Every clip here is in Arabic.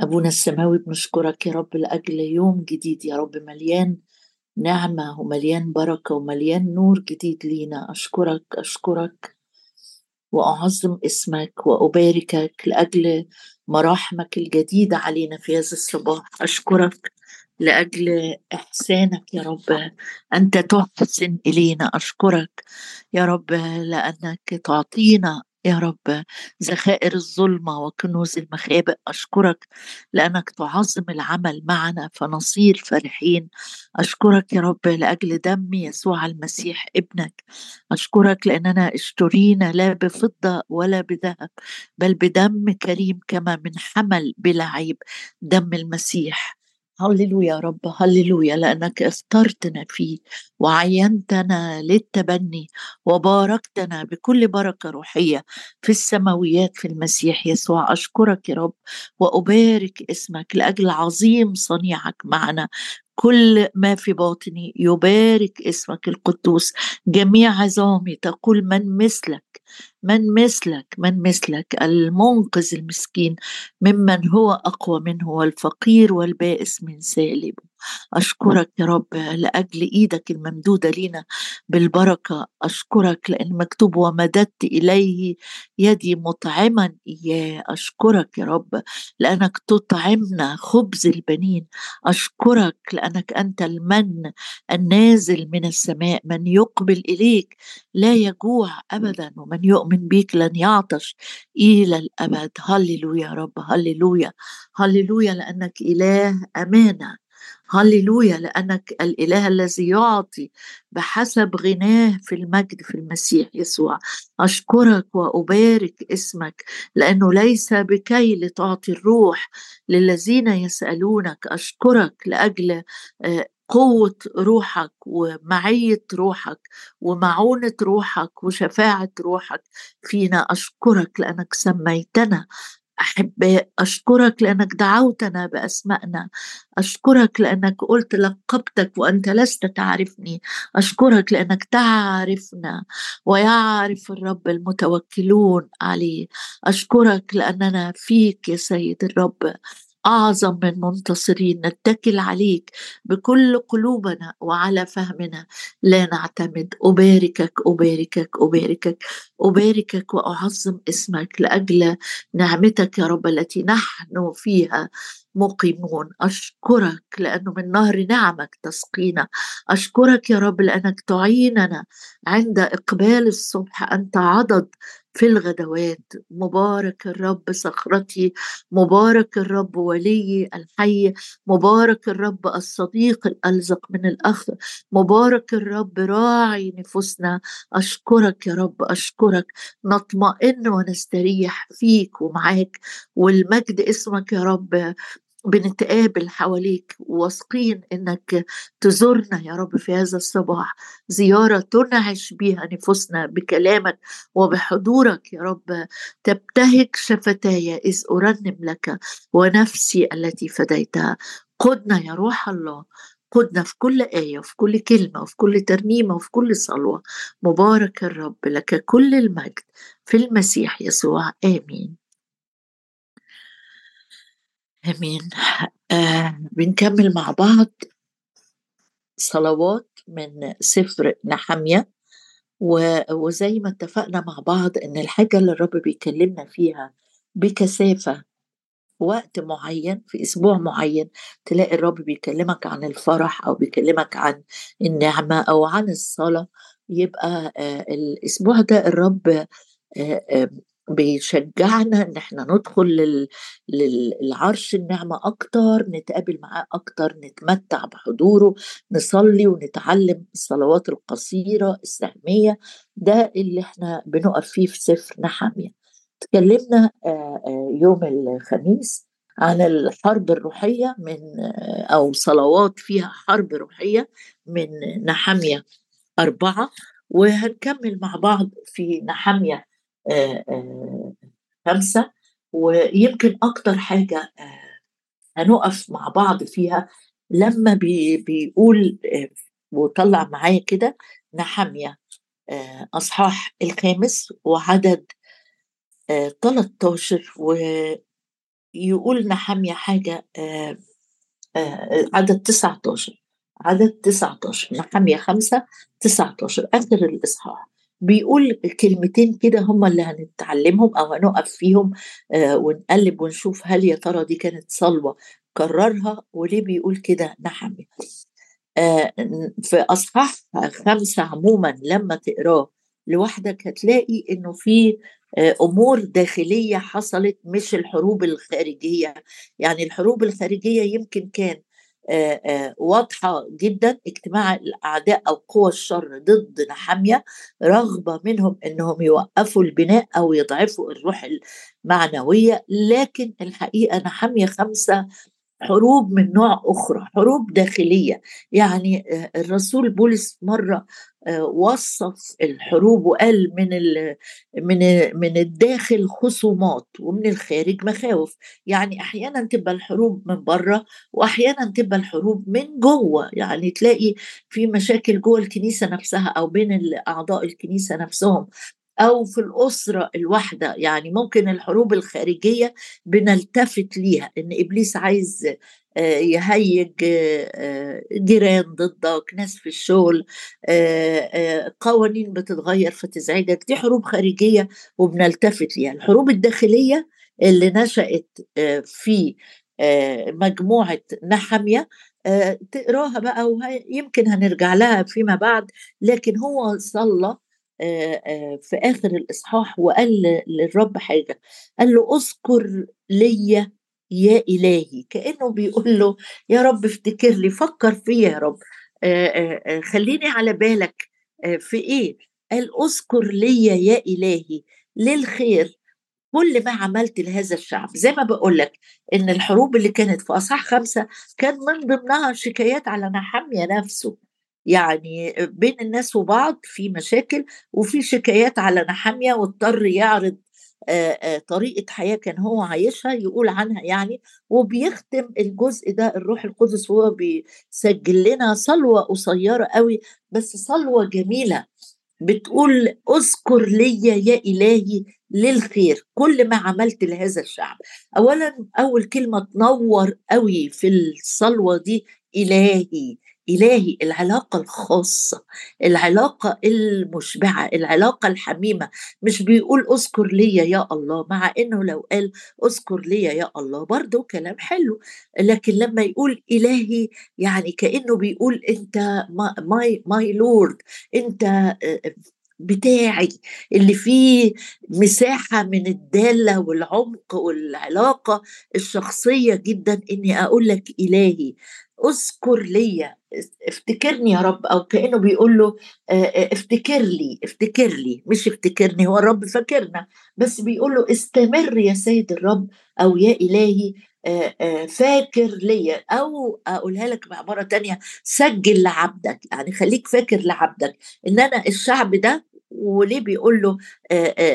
أبونا السماوي بنشكرك يا رب لأجل يوم جديد يا رب مليان نعمة ومليان بركة ومليان نور جديد لينا. أشكرك أشكرك وأعظم اسمك وأباركك لأجل مراحمك الجديدة علينا في هذا الصباح. أشكرك لأجل إحسانك يا رب أنت تحسن إلينا. أشكرك يا رب لأنك تعطينا يا رب ذخائر الظلمة وكنوز المخابئ أشكرك لأنك تعظم العمل معنا فنصير فرحين. أشكرك يا رب لأجل دم يسوع المسيح ابنك. أشكرك لأننا اشترينا لا بفضة ولا بذهب بل بدم كريم كما من حمل بلا عيب دم المسيح. هللويا يا رب هللويا لأنك اخترتنا فيه وعينتنا للتبني وباركتنا بكل بركة روحية في السماويات في المسيح يسوع. أشكرك يا رب وأبارك اسمك لأجل عظيم صنيعك معنا. كل ما في باطني يبارك اسمك القدوس. جميع عظامي تقول من مثلك. من مثلك من مثلك المنقذ المسكين ممن هو أقوى منه والفقير والبائس من سالب أشكرك يا رب لأجل إيدك الممدودة لنا بالبركة. أشكرك لأن مكتوب ومددت إليه يدي مطعما إياه أشكرك يا رب لأنك تطعمنا خبز البنين. أشكرك لأنك أنت المن النازل من السماء. من يقبل إليك لا يجوع أبدا ومن يؤمن بك لن يعطش إلى الأبد. هللويا يا رب هللويا. هللويا لأنك إله أمانة. هللويا لأنك الإله الذي يعطي بحسب غناه في المجد في المسيح يسوع. أشكرك وأبارك اسمك لأنه ليس بكي لتعطي الروح للذين يسألونك. أشكرك لأجل آه، قوة روحك ومعية روحك ومعونة روحك وشفاعة روحك فينا. أشكرك لأنك سميتنا. أحباء أشكرك لأنك دعوتنا بأسمائنا. أشكرك لأنك قلت لقبتك وأنت لست تعرفني. أشكرك لأنك تعرفنا ويعرف الرب المتوكلون عليه. أشكرك لأننا فيك يا سيد الرب. أعظم من منتصرين نتكل عليك بكل قلوبنا وعلى فهمنا. لا نعتمد أباركك أباركك أباركك أباركك وأعظم اسمك لأجل نعمتك يا رب التي نحن فيها مقيمون. أشكرك لأنه من نهر نعمك تسقينا. أشكرك يا رب لأنك تعيننا عند إقبال الصبح. أنت عضد في الغدوات مبارك الرب صخرتي مبارك الرب ولي الحي مبارك الرب الصديق الألزق من الأخ مبارك الرب راعي نفوسنا. أشكرك يا رب أشكرك. نطمئن ونستريح فيك ومعاك والمجد اسمك يا رب. بنتقابل حواليك واثقين إنك تزورنا يا رب في هذا الصباح. زيارة تنعش بها نفوسنا بكلامك وبحضورك يا رب. تبتهج شفتاي إذ أرنم لك ونفسي التي فديتها. قدنا يا روح الله. قدنا في كل آية وفي كل كلمة وفي كل ترنيمة وفي كل صلوة. مبارك الرب لك كل المجد في المسيح يسوع. آمين. آمين. آه بنكمل مع بعض صلوات من سفر نحمية وزي ما اتفقنا مع بعض إن الحاجة اللي الرب بيكلمنا فيها بكثافة وقت معين في أسبوع معين تلاقي الرب بيكلمك عن الفرح أو بيكلمك عن النعمة أو عن الصلاة يبقى آه الأسبوع ده الرب آه بيشجعنا إن إحنا ندخل لل... للعرش النعمة أكتر نتقابل معاه أكتر نتمتع بحضوره نصلي ونتعلم الصلوات القصيرة السهمية ده اللي إحنا بنقف فيه في سفر نحمية تكلمنا يوم الخميس عن الحرب الروحية من أو صلوات فيها حرب روحية من نحمية أربعة وهنكمل مع بعض في نحمية خمسة ويمكن أكتر حاجة هنقف مع بعض فيها لما بي بيقول وطلع معايا كده نحمية أصحاح الخامس وعدد 13 و يقول نحمية حاجة آه آه عدد 19 عدد 19 نحمية 5 19 آخر الإصحاح. بيقول كلمتين كده هم اللي هنتعلمهم أو هنقف فيهم آه ونقلب ونشوف هل يا ترى دي كانت صلوة كررها وليه بيقول كده؟ نحمية آه في أصحاح خمسة عموما لما تقراه لوحدك هتلاقي إنه في آه، أمور داخلية حصلت مش الحروب الخارجية. يعني الحروب الخارجية يمكن كان آه، آه، واضحة جدا اجتماع الأعداء أو قوى الشر ضد نحامية رغبة منهم إنهم يوقفوا البناء أو يضعفوا الروح المعنوية. لكن الحقيقة نحامية خمسة حروب من نوع أخرى حروب داخلية. يعني الرسول بولس مرة وصف الحروب وقال من من من الداخل خصومات ومن الخارج مخاوف. يعني أحيانا تبقى الحروب من بره واحيانا تبقى الحروب من جوه. يعني تلاقي في مشاكل جوه الكنيسة نفسها أو بين أعضاء الكنيسة نفسهم أو في الأسرة الواحدة. يعني ممكن الحروب الخارجية بنلتفت ليها. إن إبليس عايز يهيج آه، جيران ضدك ناس في الشغل آه، قوانين بتتغير فتزعجك. دي حروب خارجية وبنلتفت ليها. الحروب الداخلية اللي نشأت في مجموعة نحمية تقراها بقى ويمكن هنرجع لها فيما بعد لكن هو صلى في آخر الإصحاح وقال للرب حاجة. قال له أذكر لي يا إلهي كأنه بيقول له يا رب افتكر لي فكر فيا يا رب. خليني على بالك. في إيه؟ قال أذكر لي يا إلهي للخير. كل ما عملت لهذا الشعب زي ما بقول لك إن الحروب اللي كانت في أصحاح خمسة كان من ضمنها شكايات على نحمية نفسه. يعني بين الناس وبعض في مشاكل وفي شكايات على نحامية واضطر يعرض طريقة حياة كان هو عايشها يقول عنها يعني وبيختم الجزء ده الروح القدس وهو بيسجل لنا صلوة قصيرة قوي بس صلوة جميلة. بتقول أذكر لي يا إلهي للخير كل ما عملت لهذا الشعب. أولا أول كلمة تنور قوي في الصلوة دي إلهي. إلهي العلاقة الخاصة العلاقة المشبعة العلاقة الحميمة. مش بيقول أذكر لي يا الله مع إنه لو قال أذكر لي يا الله برضه كلام حلو. لكن لما يقول إلهي يعني كأنه بيقول أنت my my lord أنت بتاعي اللي فيه مساحة من الدالة والعمق والعلاقة الشخصية جدا إني أقول لك إلهي. اذكر لي افتكرني يا رب أو كأنه بيقول له افتكر لي افتكر لي مش افتكرني هو الرب فاكرنا بس بيقول له استمر يا سيد الرب أو يا إلهي فاكر لي أو أقولها لك بعباره تانية سجل لعبدك يعني خليك فاكر لعبدك إن أنا الشعب ده وليه بيقول له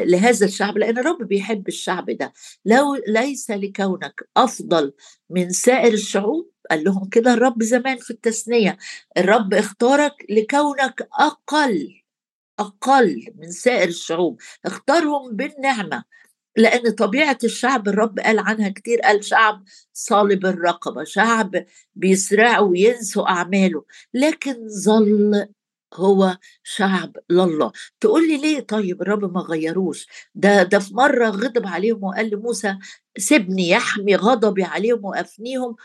لهذا الشعب؟ لأن الرب بيحب الشعب ده لو ليس لكونك أفضل من سائر الشعوب قال لهم كده الرب زمان في التثنية الرب اختارك لكونك أقل أقل من سائر الشعوب اختارهم بالنعمة لأن طبيعة الشعب الرب قال عنها كتير قال شعب صالب الرقبة شعب بيسرعوا وينسوا أعماله لكن ظل هو شعب لله. تقول لي ليه طيب الرب ما غيروش؟ ده ده في مرة غضب عليهم وقال لموسى سيبني يحمي غضبي عليهم وأفنيهم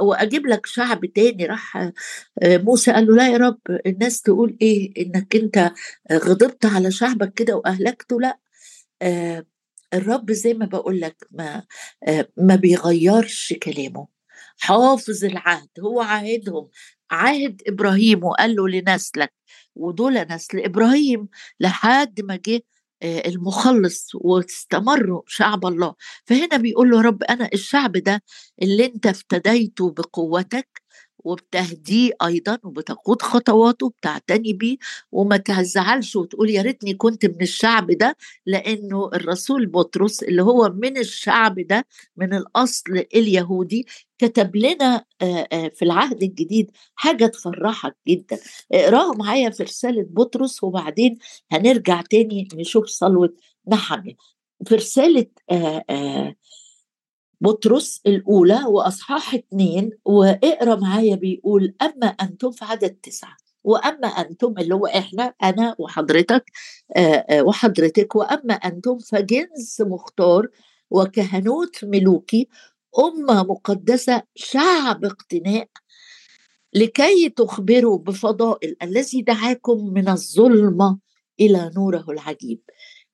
وأجيب لك شعب تاني. راح آه، موسى قال له لا يا رب الناس تقول إيه؟ إنك أنت غضبت على شعبك كده وأهلكته؟ لا. آه، الرب زي ما بقول لك ما آه، ما بيغيرش كلامه. حافظ العهد هو عاهدهم. عهد إبراهيم وقال له لنسلك ودول نسل إبراهيم لحد ما جه آه، المخلص واستمروا شعب الله. فهنا بيقول له رب أنا الشعب ده اللي أنت افتديته بقوتك وبتهديه أيضا وبتقود خطواته بتعتني بيه وما تزعلش وتقول يا ريتني كنت من الشعب ده لأنه الرسول بطرس اللي هو من الشعب ده من الأصل اليهودي كتب لنا في العهد الجديد حاجة تفرحك جدا. اقراها معايا في رسالة بطرس وبعدين هنرجع تاني نشوف صلوة نحمي في رسالة بطرس الأولى وأصحاح اتنين واقرأ معايا بيقول أما أنتم في عدد تسعة وأما أنتم اللي هو إحنا أنا وحضرتك وحضرتك وأما أنتم فجنس مختار وكهنوت ملوكي أمة مقدسة شعب اقتناء لكي تخبروا بفضائل الذي دعاكم من الظلمة إلى نوره العجيب.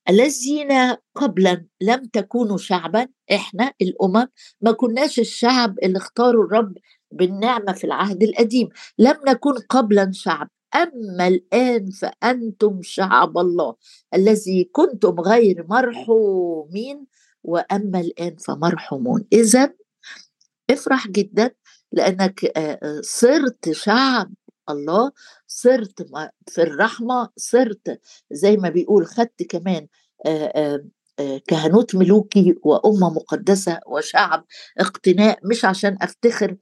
الذين قبلا لم تكونوا شعبا إحنا الأمم ما كناش الشعب اللي اختاروا الرب بالنعمة في العهد القديم. لم نكن قبلا شعب. أما الآن فأنتم شعب الله. الذي كنتم غير مرحومين وأما الآن فمرحومون. اذا افرح جدا لأنك صرت شعب الله. صرت في الرحمة صرت زي ما بيقول خدت كمان كهنوت ملوكي وأمة مقدسة وشعب اقتناء مش عشان أفتخر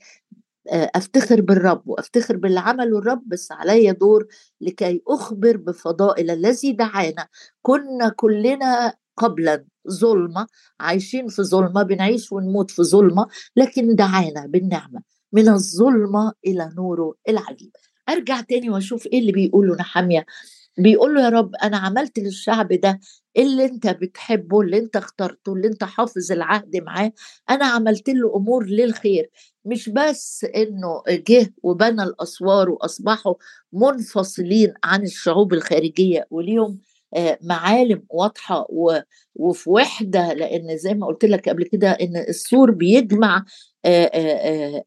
أفتخر بالرب وأفتخر باللي عمله الرب بس عليا دور لكي أخبر بفضائل الذي دعانا. كنا كلنا قبلا ظلمة عايشين في ظلمة بنعيش ونموت في ظلمة لكن دعانا بالنعمة من الظلمة إلى نوره العجيب. أرجع تاني وأشوف إيه اللي بيقوله نحامية. بيقول له يا رب أنا عملت للشعب ده اللي أنت بتحبه اللي أنت اخترته اللي أنت حافظ العهد معاه. أنا عملت له أمور للخير. مش بس إنه جه وبنى الأسوار وأصبحوا منفصلين عن الشعوب الخارجية وليهم معالم واضحة وفي وحدة لأن زي ما قلت لك قبل كده إن السور بيجمع آه، آه،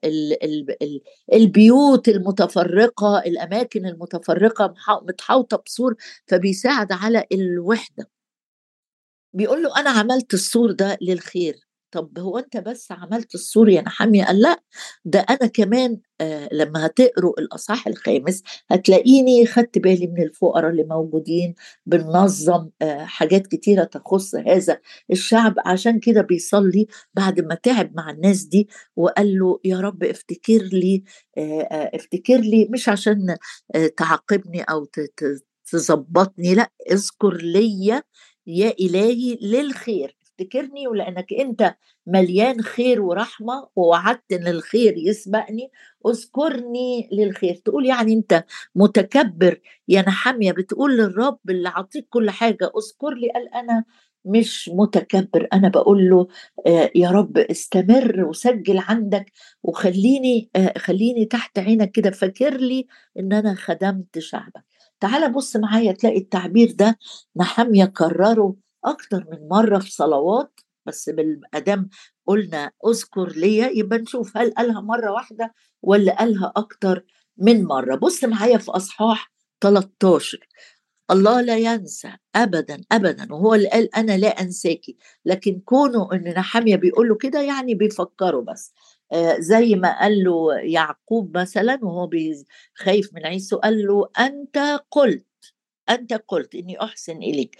البيوت المتفرقة الأماكن المتفرقة متحوطة بسور فبيساعد على الوحدة. بيقول له أنا عملت السور ده للخير. طب هو أنت بس عملت السور يا نحامي؟ قال لا ده أنا كمان آه لما هتقروا الأصحاح الخامس هتلاقيني خدت بالي من الفقراء اللي موجودين بننظم آه حاجات كتيرة تخص هذا الشعب عشان كده بيصلي بعد ما تعب مع الناس دي وقال له يا رب افتكر لي آه, آه، افتكر لي مش عشان آه تعاقبني أو تظبطني لأ اذكر ليا يا إلهي للخير. افتكرني ولأنك أنت مليان خير ورحمة ووعدت إن الخير يسبقني اذكرني للخير. تقول يعني أنت متكبر يا نحامية بتقول للرب اللي عطيك كل حاجة اذكر لي. قال أنا مش متكبر أنا بقول له آه يا رب استمر وسجل عندك وخليني آه خليني تحت عينك كده. فاكر لي إن أنا خدمت شعبك. تعال بص معايا تلاقي التعبير ده نحمية كرره أكتر من مرة في صلوات بس بالأدام قلنا اذكر ليا يبقى نشوف هل قالها مرة واحدة ولا قالها أكتر من مرة. بص معايا في أصحاح 13 الله لا ينسى ابدا ابدا وهو اللي قال أنا لا انساكي لكن كونه إن نحامية بيقول له كده يعني بيفكره بس. آه زي ما قال له يعقوب مثلا وهو خايف من عيسو قال له أنت قلت أنت قلت إني أحسن إليك.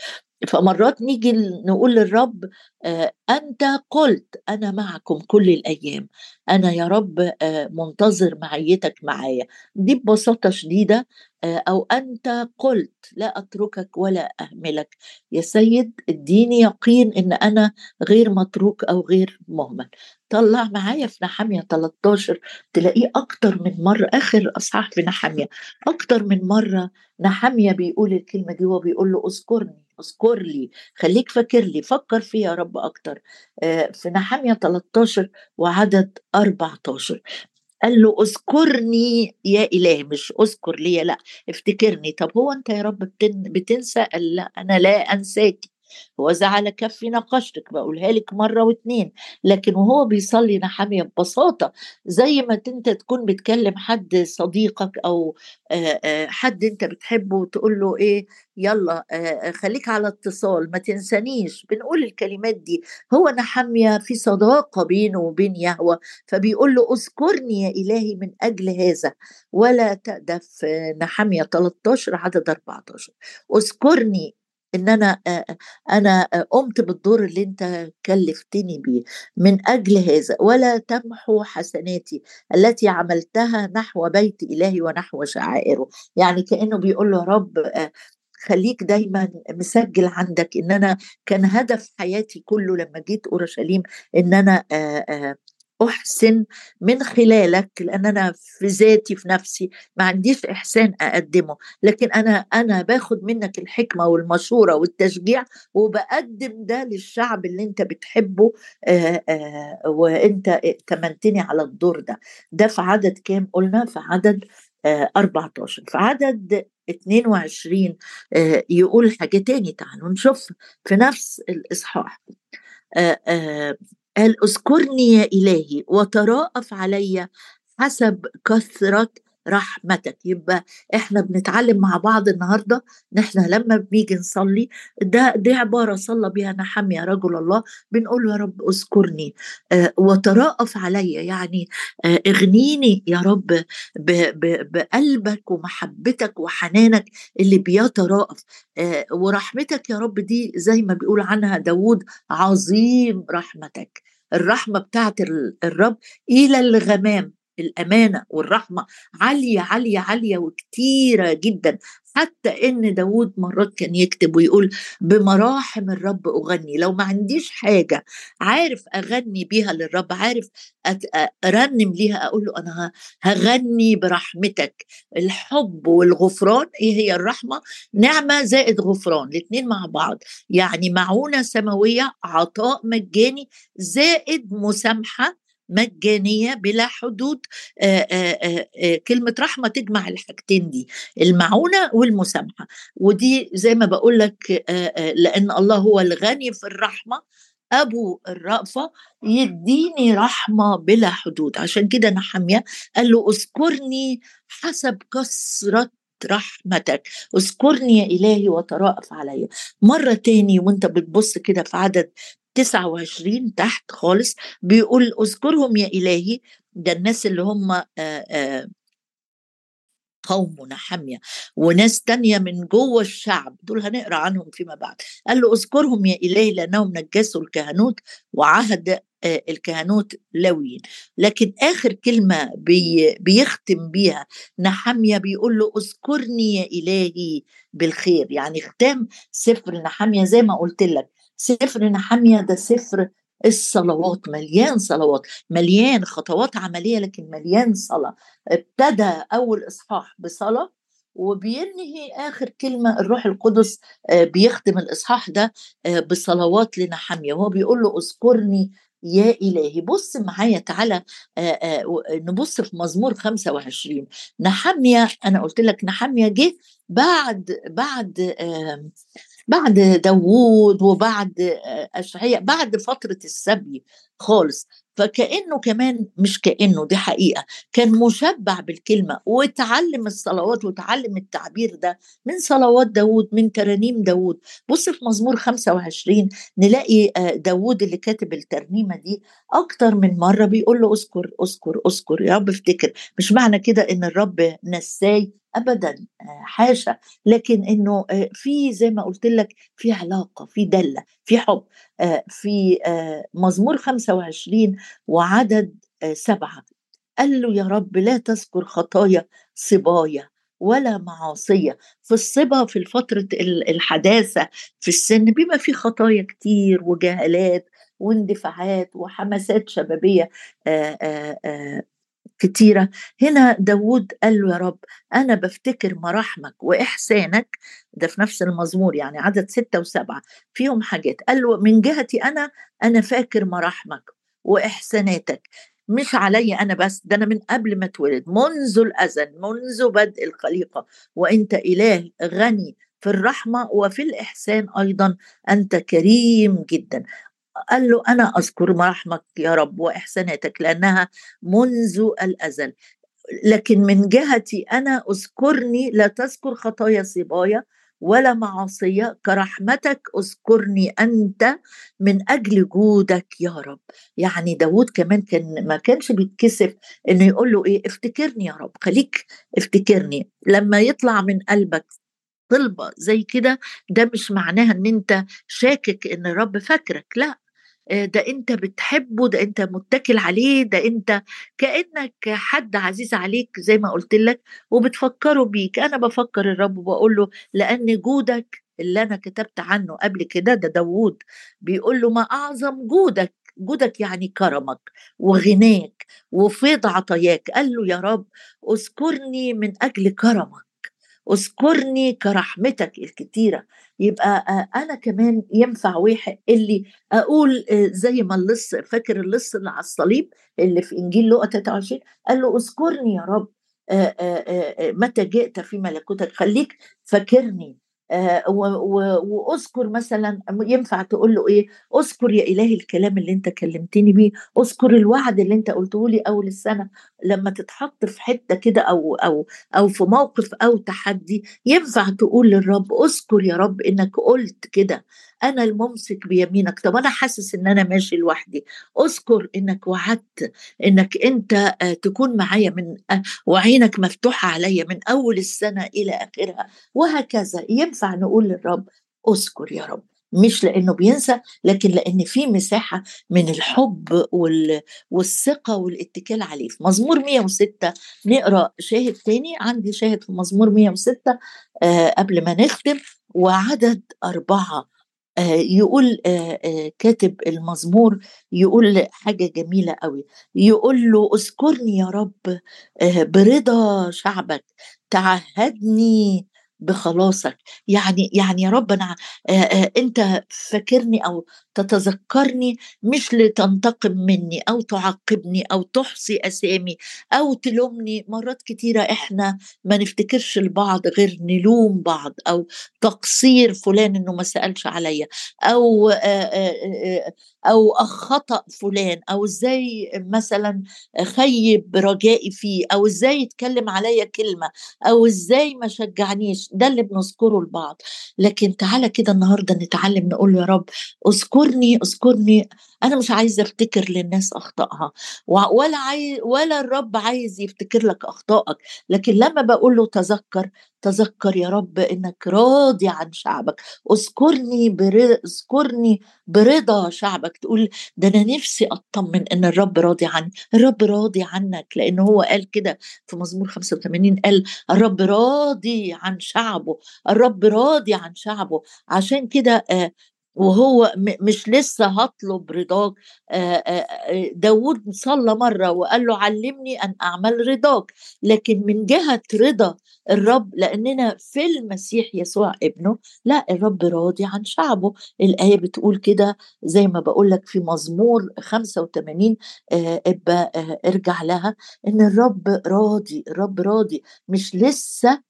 فمرات نيجي نقول للرب آه أنت قلت أنا معكم كل الأيام. أنا يا رب آه منتظر معيتك معايا. دي ببساطة شديدة آه أو أنت قلت لا أتركك ولا أهملك. يا سيد اديني يقين إن أنا غير متروك أو غير مهمل. طلع معايا في نحامية 13 تلاقيه أكتر من مرة آخر أصحاح في نحامية. أكتر من مرة نحامية بيقول الكلمة دي وهو بيقول له اذكرني. اذكر لي خليك فاكر لي فكر فيها يا رب أكتر. آه، في نحامية 13 وعدد 14 قال له اذكرني يا إلهي مش اذكر لي لا افتكرني. طب هو أنت يا رب بتنسى؟ قال لا أنا لا أنساك. وزعل كفي نقشتك بقولها لك مرة واتنين. لكن وهو بيصلي نحامية ببساطة زي ما انت تكون بتكلم حد صديقك أو حد انت بتحبه وتقول له إيه يلا خليك على اتصال ما تنسانيش. بنقول الكلمات دي. هو نحمية في صداقة بينه وبين يهوى فبيقول له اذكرني يا إلهي من أجل هذا. ولا تأدف نحمية 13 عدد 14 اذكرني إن أنا أنا قمت بالدور اللي أنت كلفتني بيه من أجل هذا ولا تمحو حسناتي التي عملتها نحو بيت إلهي ونحو شعائره. يعني كأنه بيقول له رب خليك دايما مسجل عندك إن أنا كان هدف حياتي كله لما جيت أورشليم إن أنا أحسن من خلالك لأن أنا في ذاتي في نفسي ما عنديش إحسان أقدمه. لكن أنا أنا باخد منك الحكمة والمشوره والتشجيع وبقدم ده للشعب اللي أنت بتحبه آآ آآ وأنت ائتمنتني على الدور ده. ده في عدد كام قلنا؟ في عدد 14 في عدد 22 يقول حاجة تاني تعالوا نشوف في نفس الإصحاح قال اذكرني يا إلهي وتراءف علي حسب كثرة رحمتك. يبقى إحنا بنتعلم مع بعض النهارده إن إحنا لما بنيجي نصلي ده دي عبارة صلى بها نحم يا رجل الله بنقول يا رب اذكرني. آه وتراءف علي يعني آه اغنيني يا رب ب ب بقلبك ومحبتك وحنانك اللي بيتراءف. آه ورحمتك يا رب دي زي ما بيقول عنها داود عظيم رحمتك. الرحمة بتاعت الرب إلى الغمام. الأمانة والرحمة عالية عالية عالية وكتيرة جدا. حتى إن داود مرات كان يكتب ويقول بمراحم الرب أغني. لو ما عنديش حاجة عارف أغني بيها للرب عارف أرنم ليها أقول له أنا هغني برحمتك. الحب والغفران إيه هي الرحمة؟ نعمة زائد غفران الاثنين مع بعض. يعني معونة سماوية عطاء مجاني زائد مسامحة مجانية بلا حدود آآ آآ كلمة رحمة تجمع الحاجتين دي المعونة والمسامحة. ودي زي ما بقول لك لأن الله هو الغني في الرحمة أبو الرأفة يديني رحمة بلا حدود. عشان كده نحمية قال له اذكرني حسب كثرة رحمتك اذكرني يا إلهي وتراءف علي. مرة تاني وأنت بتبص كده في عدد 29 تحت خالص بيقول اذكرهم يا إلهي ده الناس اللي هم قوم نحمية وناس تانية من جوه الشعب دول هنقرأ عنهم فيما بعد. قال له اذكرهم يا إلهي لأنهم نجسوا الكهنوت وعهد الكهنوت لويين لكن آخر كلمة بي بيختم بيها نحمية بيقول له اذكرني يا إلهي بالخير. يعني ختام سفر نحمية زي ما قلت لك. سفر نحمية ده سفر الصلوات. مليان صلوات مليان خطوات عملية لكن مليان صلاة. ابتدى أول إصحاح بصلاة وبينهي آخر كلمة. الروح القدس بيختم الإصحاح ده بصلوات لنحمية وهو بيقول له اذكرني يا إلهي. بص معايا تعالى نبص في مزمور 25 نحمية أنا قلت لك نحمية جه بعد بعد بعد داوود وبعد أشعياء بعد فترة السبي خالص. فكأنه كمان مش كأنه دي حقيقة. كان مشبع بالكلمة وتعلم الصلوات وتعلم التعبير ده من صلوات داود من ترانيم داود بص في مزمور 25 نلاقي داود اللي كاتب الترنيمة دي أكتر من مرة بيقول له أذكر أذكر أذكر يا رب افتكر. مش معنى كده إن الرب نساي ابدا حاشا لكن إنه في زي ما قلت لك في علاقة في دلة في حب. في مزمور 25 وعدد سبعة. قال له يا رب لا تذكر خطايا صبايا ولا معاصية. في الصبا في فترة الحداثة في السن بيبقى في خطايا كتير وجهالات واندفاعات وحماسات شبابية. كتيرة. هنا داود قال له يا رب أنا بفتكر مراحمك وإحسانك ده في نفس المزمور يعني عدد ستة وسبعة فيهم حاجات. قال له من جهتي أنا أنا فاكر مراحمك وإحساناتك. مش علي أنا بس ده أنا من قبل ما اتولد منذ الأزل منذ بدء الخليقة. وأنت إله غني في الرحمة وفي الإحسان أيضا أنت كريم جدا. قال له أنا أذكر مراحمك يا رب وإحساناتك لأنها منذ الأزل. لكن من جهتي أنا أذكرني لا تذكر خطايا صبايا ولا معاصية كرحمتك أذكرني أنت من أجل جودك يا رب. يعني داود كمان كان ما كانش بيتكسف إنه يقول له إيه افتكرني يا رب خليك افتكرني. لما يطلع من قلبك طلبة زي كده ده مش معناها إن أنت شاكك إن الرب فاكرك لا. ده أنت بتحبه ده أنت متكل عليه ده أنت كأنك حد عزيز عليك زي ما قلت لك وبتفكره بيك. أنا بفكر الرب وبقول له لأن جودك اللي أنا كتبت عنه قبل كده ده داوود بيقول له ما أعظم جودك جودك يعني كرمك وغناك وفيض عطاياك. قال له يا رب أذكرني من أجل كرمك. اذكرني كرحمتك الكتيرة. يبقى أنا كمان ينفع واحد اللي أقول زي ما اللص فاكر اللص اللي على الصليب اللي في إنجيل لوقا 23 قال له اذكرني يا رب متى جئت في ملكوتك؟ خليك فاكرني. آه، واذكر مثلا ينفع تقول له إيه؟ اذكر يا إلهي الكلام اللي أنت كلمتني بيه. اذكر الوعد اللي أنت قلته لي أول السنة. لما تتحط في حتة كده أو أو أو في موقف أو تحدي ينفع تقول للرب أذكر يا رب إنك قلت كده أنا الممسك بيمينك. طب أنا حاسس إن أنا ماشي لوحدي. أذكر إنك وعدت إنك أنت آه، تكون معايا من آه، وعينك مفتوحة عليا من أول السنة إلى آخرها. وهكذا. ينفع نقول للرب أذكر يا رب. مش لأنه بينسى لكن لأن في مساحة من الحب والثقة والاتكال عليه. في مزمور 106 نقرأ شاهد تاني. عندي شاهد في مزمور 106 آه قبل ما نختم وعدد أربعة. آه، يقول آه، آه، كاتب المزمور يقول حاجة جميلة قوي يقول له اذكرني يا رب برضا شعبك. تعهدني بخلاصك. يعني يعني يا رب أنا أنت فاكرني أو تتذكرني مش لتنتقم مني أو تعاقبني أو تحصي أسامي أو تلومني. مرات كتيرة إحنا ما نفتكرش البعض غير نلوم بعض أو تقصير فلان إنه ما سألش عليا أو أو خطا فلان أو إزاي مثلا خيب رجائي فيه أو إزاي يتكلم عليا كلمة أو إزاي ما شجعنيش. ده اللي بنذكره لبعض. لكن تعالى كده النهارده نتعلم نقول يا رب اذكرني اذكرني. أنا مش عايزة أفتكر للناس أخطائها. ولا عايز ولا الرب عايز يفتكر لك أخطائك. لكن لما بقول له تذكر تذكر يا رب إنك راضي عن شعبك. اذكرني برضا اذكرني برضا شعبك. تقول ده أنا نفسي أطمن إن الرب راضي عني. الرب راضي عنك. لأنه هو قال كده في مزمور 85 قال الرب راضي عن شعبه. الرب راضي عن شعبه. عشان كده آه، وهو مش لسه هطلب رضاك. داود صلى مرة وقال له علمني أن أعمل رضاك. لكن من جهة رضا الرب لأننا في المسيح يسوع ابنه لا الرب راضي عن شعبه. الآية بتقول كده زي ما بقول لك في مزمور 85 ابقى ارجع لها إن الرب راضي الرب راضي. مش لسه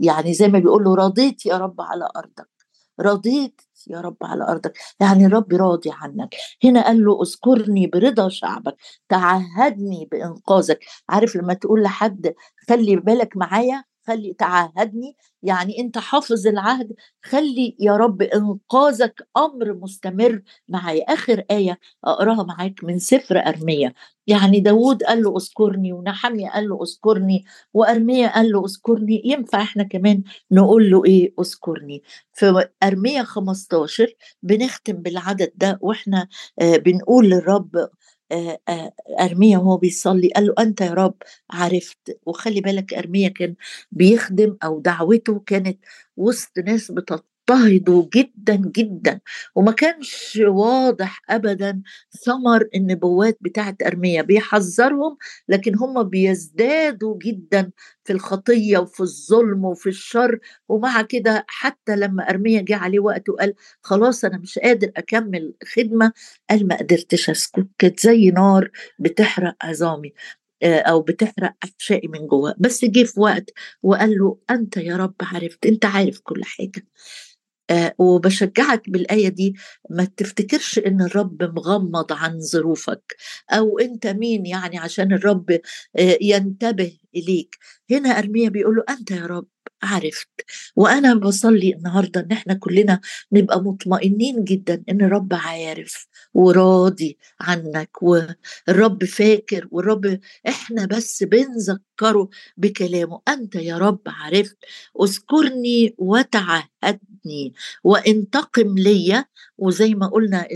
يعني زي ما بيقول له رضيت يا رب على أرضك. رضيت يا رب على أرضك. يعني الرب راضي عنك. هنا قال له اذكرني برضا شعبك. تعهدني بإنقاذك. عارف لما تقول لحد خلي بالك معايا؟ خلي تعهدني. يعني أنت حافظ العهد خلي يا رب إنقاذك أمر مستمر معايا. آخر آية أقراها معاك من سفر ارميه يعني داود قال له أذكرني ونحمي قال له أذكرني وارميه قال له أذكرني ينفع إحنا كمان نقول له إيه؟ أذكرني في ارميه 15 بنختم بالعدد ده وإحنا آه بنقول للرب أرميا وهو بيصلي قال له أنت يا رب عرفت. وخلي بالك أرميا كان بيخدم أو دعوته كانت وسط ناس اضطهدوا جدا جدا. وما كانش واضح ابدا ثمر النبوات بتاعت أرميا. بيحذرهم لكن هم بيزدادوا جدا في الخطية وفي الظلم وفي الشر. ومع كده حتى لما أرميا جه عليه وقت وقال خلاص أنا مش قادر أكمل خدمة قال ما قدرتش أسكت. كانت زي نار بتحرق عظامي آه، أو بتحرق احشائي من جوه. بس جه في وقت وقال له أنت يا رب عرفت أنت عارف كل حاجة. وبشجعك بالآية دي ما تفتكرش إن الرب مغمض عن ظروفك أو أنت مين يعني عشان الرب آه ينتبه إليك هنا أرميا بيقول له أنت يا رب عرفت وأنا بصلي النهارده إن إحنا كلنا نبقى مطمئنين جدا إن الرب عارف وراضي عنك والرب فاكر والرب إحنا بس بنذكر تفكروا بكلامه. أنت يا رب عرفت. اذكرني وتعهدني. وانتقم لي وزي ما قلنا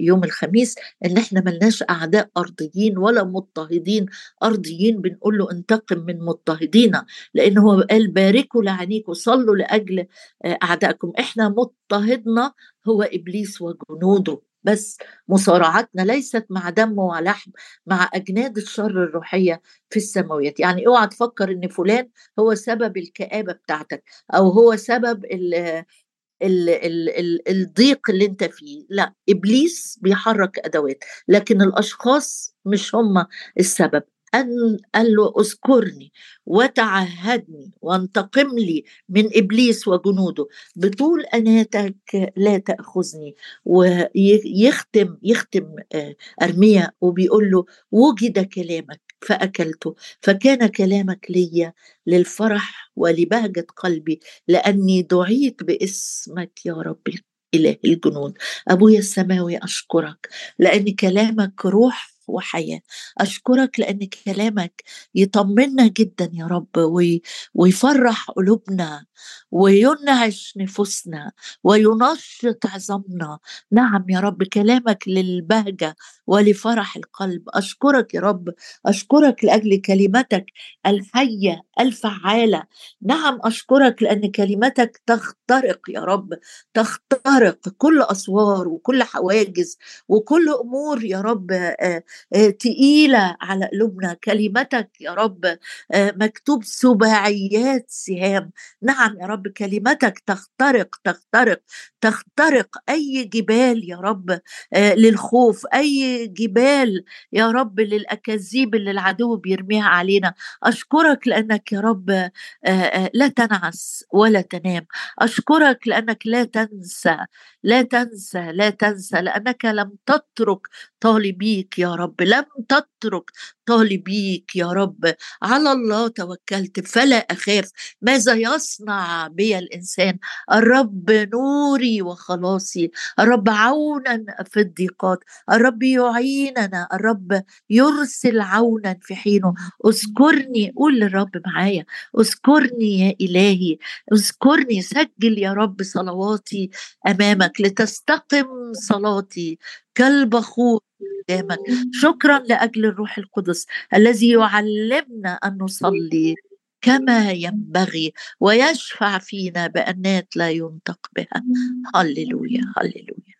يوم الخميس إن إحنا ملناش أعداء أرضيين ولا مضطهدين. أرضيين بنقول له انتقم من مضطهدينا. لأن هو قال باركوا لعنيكم صلوا لأجل آه، أعدائكم. إحنا مضطهدنا هو إبليس وجنوده. بس مصارعتنا ليست مع دم ولحم مع أجناد الشر الروحية في السماويات. يعني اوعى تفكر إن فلان هو سبب الكآبة بتاعتك أو هو سبب ال ال ال ال الضيق اللي أنت فيه. لا إبليس بيحرك أدوات لكن الأشخاص مش هم السبب. قال له أذكرني وتعهدني وانتقم لي من إبليس وجنوده بطول أناتك لا تاخذني ويختم يختم آه، أرميا وبيقول له وجد كلامك فاكلته فكان كلامك لي للفرح ولبهجة قلبي لأني دعيت باسمك يا رب إله الجنود أبويا السماوي أشكرك لأن كلامك روح وحياة. أشكرك لأن كلامك يطمنا جدا يا رب ويفرح قلوبنا وينعش نفوسنا وينشط عظامنا. نعم يا رب كلامك للبهجة ولفرح القلب. أشكرك يا رب أشكرك لأجل كلمتك الحية الفعالة. نعم أشكرك لأن كلمتك تخترق يا رب تخترق كل أسوار وكل حواجز وكل أمور يا رب تقيلة على قلوبنا. كلمتك يا رب آه، مكتوب سباعيات سهام. نعم يا رب كلمتك تخترق تخترق تخترق أي جبال يا رب آه، للخوف أي جبال يا رب للأكاذيب اللي العدو بيرميها علينا. أشكرك لأنك يا رب لا تنعس ولا تنام. أشكرك لأنك لا تنسى لا تنسى لا تنسى لأنك لم تترك طالبيك يا رب لم تترك طالبيك يا رب. على الله توكلت فلا أخاف. ماذا يصنع بي الإنسان؟ الرب نوري وخلاصي. الرب عونا في الضيقات. الرب يعيننا. الرب يرسل عونا في حينه. اذكرني قول للرب معايا. اذكرني يا إلهي. اذكرني سجل يا رب صلواتي أمامك لتستقم صلاتي. كالبخور قدامك. شكرا لأجل الروح القدس الذي يعلمنا أن نصلي كما ينبغي ويشفع فينا بأنات لا ينطق بها. هللويا هللويا.